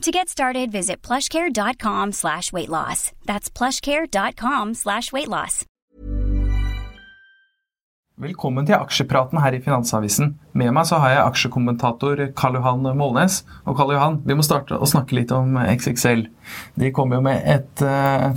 To get started, visit plushcare.com slash weight loss. That's plushcare.com slash weight loss. Velkommen til aksjepraten her i Finansavisen. Med meg så har jeg aksjekommentator Karl Johan Målnes. Og Karl Johan, vi må starte å snakke litt om XXL. De kom jo med et, eh,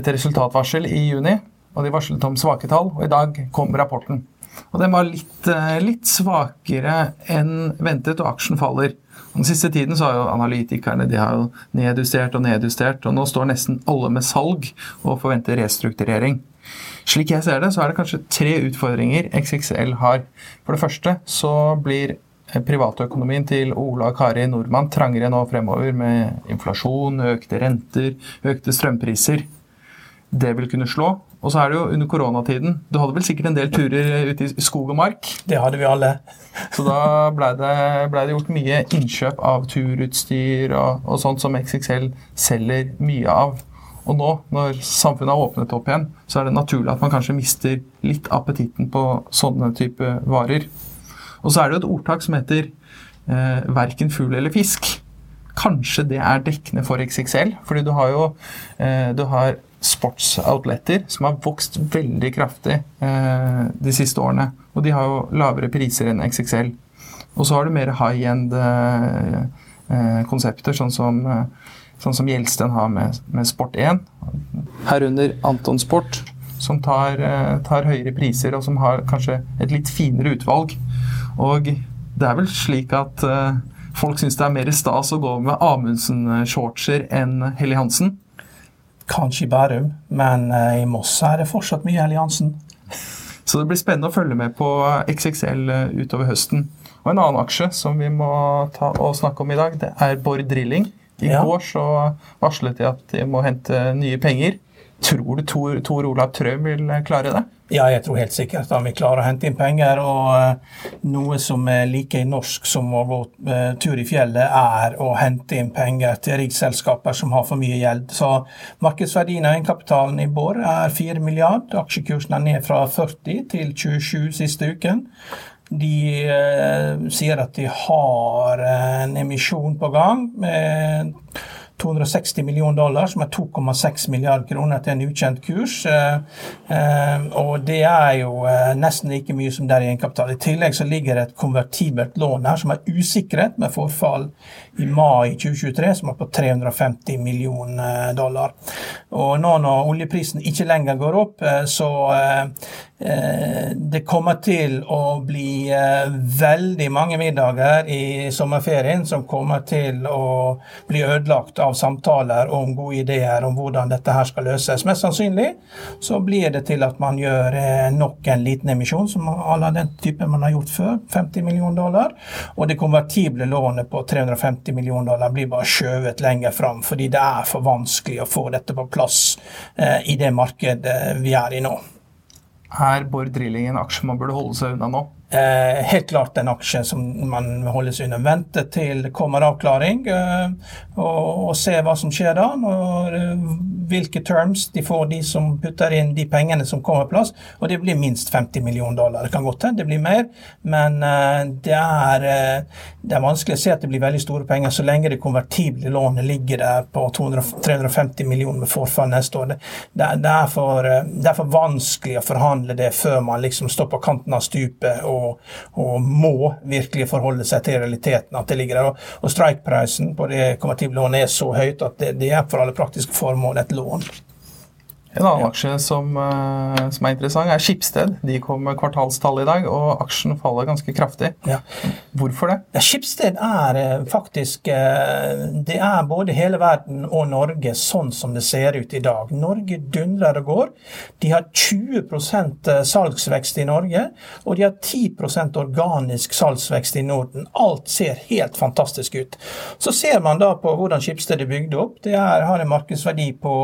et resultatvarsel i juni, og de varslet om svake tall. Og i dag kom rapporten. Og den var litt, eh, litt svakere enn ventet, og aksjen faller. Den siste tiden så har jo analytikerne de har jo nedjustert og nedjustert, og nå står nesten alle med salg og forventer restrukturering. Slik jeg ser det, så er det kanskje tre utfordringer XXL har. For det første så blir privatøkonomien til Ola og Kari Nordmann trangere nå fremover med inflasjon, økte renter, økte strømpriser. Det vil kunne slå. Og så er det jo under koronatiden. Du hadde vel sikkert en del turer ute i skog og mark? Det hadde vi alle. Så da blei det, ble det gjort mye innkjøp av turutstyr og, og sånt som XXL selger mye av. Og nå, når samfunnet har åpnet opp igjen, så er det naturlig at man kanskje mister litt appetitten på sånne type varer. Og så er det jo et ordtak som heter eh, 'verken fugl eller fisk'. Kanskje det er dekkende for XXL, fordi du har jo eh, du har sportsoutletter som har vokst veldig kraftig eh, de siste årene. Og de har jo lavere priser enn XXL. Og så har du mer high-end eh, eh, konsepter, sånn som, eh, sånn som Gjelsten har med, med Sport1. Herunder Anton Sport, som tar, eh, tar høyere priser, og som har kanskje et litt finere utvalg. Og det er vel slik at eh, folk syns det er mer stas å gå med Amundsen-shortser enn Helly Hansen. Kanskje i Bærum, men eh, i Moss er det fortsatt mye Helly-Hansen. Så det blir spennende å følge med på XXL eh, utover høsten. Og en annen aksje som vi må ta og snakke om i dag, det er Bård Drilling. I Ja. går så varslet de at de må hente nye penger. Tror du Tor, Tor Olav Trøim vil klare det? Ja, jeg tror helt sikkert at vi klarer å hente inn penger. Og eh, noe som er like norsk som å gå eh, tur i fjellet, er å hente inn penger til riksselskaper som har for mye gjeld. Så markedsverdien av egenkapitalen i Bård er 4 milliard. Aksjekursen er ned fra 40 til 27 siste uken. De eh, sier at de har en emisjon på gang med 260 millioner dollar, som er 2,6 milliarder kroner til en ukjent kurs. Eh, eh, og det er jo eh, nesten like mye som det er i egenkapital. I tillegg så ligger det et konvertibelt lån her som er usikret, med forfall i mai 2023, som er på 350 millioner dollar. Og nå når oljeprisen ikke lenger går opp, eh, så eh, eh, det kommer til å bli eh, veldig mange middager i sommerferien som kommer til å bli ødelagt av samtaler om gode ideer om hvordan dette her skal løses. Mest sannsynlig så blir det til at man gjør eh, nok en liten emisjon, som alle den typen man har gjort før, 50 millioner dollar. Og det konvertible lånet på 350 millioner dollar blir bare skjøvet lenger fram, fordi det er for vanskelig å få dette på plass eh, i det markedet vi er i nå. Er Bård Drilling en aksje man burde holde seg unna nå? Eh, helt klart en aksje som man holder seg unna. Vente til det kommer avklaring, eh, og, og se hva som skjer da. Når, eh, hvilke terms de får, de som putter inn de pengene som kommer plass. Og det blir minst 50 millioner dollar. Det kan godt hende det blir mer, men eh, det, er, eh, det er vanskelig å se at det blir veldig store penger så lenge det konvertible lånet ligger der på 200, 350 millioner med forfall neste år. Det, det, er for, eh, det er for vanskelig å forhandle det før man liksom står på kanten av stupet og, og må virkelig forholde seg til realiteten at det ligger der. Og, og strikeprisen på det konvertible lånet er så høyt at det, det er for alle praktiske formål et lån. En annen aksje som, eh, som, er interessant, er Skipsted. De kom med kvartalstall i dag, og aksjen faller ganske kraftig. Ja. Hvorfor det? Ja, Skipsted er eh, faktisk eh, Det er både hele verden og Norge sånn som det ser ut i dag. Norge dundrer og går. De har 20% salgsvekst i Norge, og de har 10% organisk salgsvekst i Norden. Alt ser helt fantastisk ut. Så ser man da på hvordan Skipsted er bygd opp. Det er, har en markedsverdi på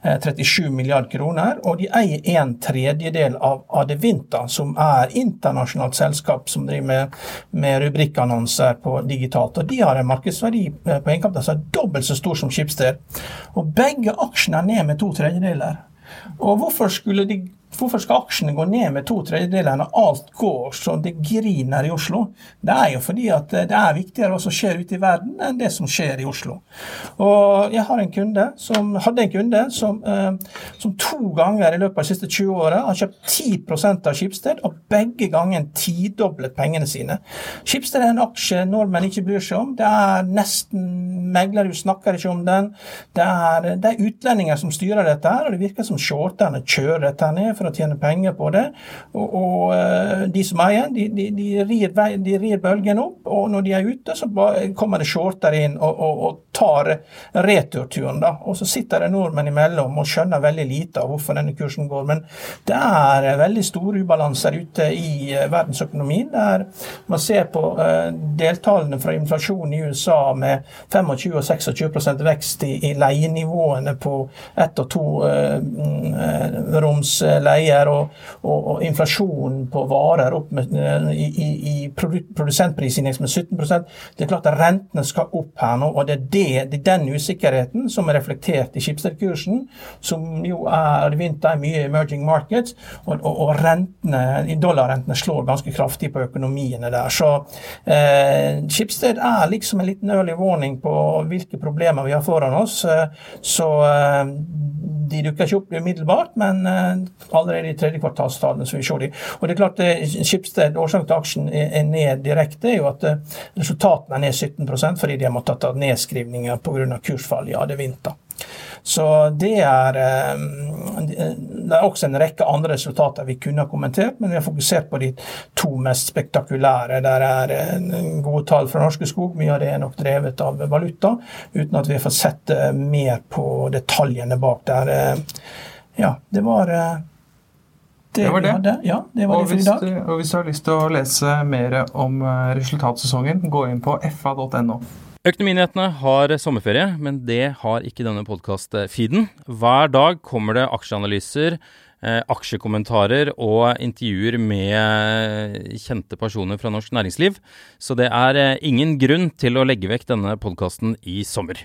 37 milliarder milliard kroner, og de eier en tredjedel av Adevinta, som er internasjonalt selskap som driver med, med rubrikkannonser på digitalt. Og De har en markedsverdi eh, på egenkapital som er dobbelt så stor som Schibsted. Og begge aksjene er ned med to tredjedeler. Og hvorfor skulle de Hvorfor skal aksjene gå ned med to tredjedeler når alt går så det griner i Oslo? Det er jo fordi at det er viktigere hva som skjer ute i verden, enn det som skjer i Oslo. Og Jeg har en kunde som, hadde en kunde som, eh, som to ganger i løpet av de siste 20 åra har kjøpt 10% av Skipsted, og begge ganger tidoblet pengene sine. Skipsted er en aksje nordmenn ikke bryr seg om. Det er nesten meglerhus snakker ikke om den. Det er, det er utlendinger som styrer dette, her, og det virker som shorterne kjører dette ned for å tjene penger på det. Og, og eh, de som eier, de, de, de, rir, bølgen opp, og når de er ute, så kommer det shorter inn og, og, og tar returturen. da, Og så sitter det nordmenn imellom og skjønner veldig lite av hvorfor denne kursen går. Men det er veldig store ubalanser ute i eh, verdensøkonomien. der Man ser på deltallene fra inflasjonen i USA med 25 og 26 vekst i, i leienivåene på ett og to uh, roms leier, og, og, og, inflasjonen på varer opp med, i, i, i produsentprisindeks med 17% Det er klart at rentene skal opp her nå, og det er, det, det er den usikkerheten som er reflektert i Schibsted-kursen, som jo er vinter mye emerging markets, og, og rentene, dollarrentene slår ganske kraftig på økonomiene der. Så eh, Schibsted er liksom en liten early warning på hvilke problemer vi har foran oss. Eh, så eh, de dukker ikke opp umiddelbart, men eh, allerede i tredje kvartalstallene som vi ser de. Og det er klart, Skipsted, Schibsted, Årsaken til aksjen er ned direkte, er jo at eh, resultatene er ned 17 fordi de har måttet ta nedskrivninger pga. kursfall i vinter. Så det er, det er også en rekke andre resultater vi kunne ha kommentert, men vi har fokusert på de to mest spektakulære. Der er gode tall fra Norske Skog, mye av det er nok drevet av valuta, uten at vi fått sett mer på detaljene bak der. Ja, det var det, det var det. det. Ja, det var og, det for hvis, i dag. og hvis du har lyst til å lese mer om eh, resultatsesongen, gå inn på fa.no. Økonominyhetene har sommerferie, men det har ikke denne podkast-feeden. Hver dag kommer det aksjeanalyser, eh, aksjekommentarer og intervjuer med kjente personer fra norsk næringsliv, så det er eh, ingen grunn til å legge vekk denne podkasten i sommer.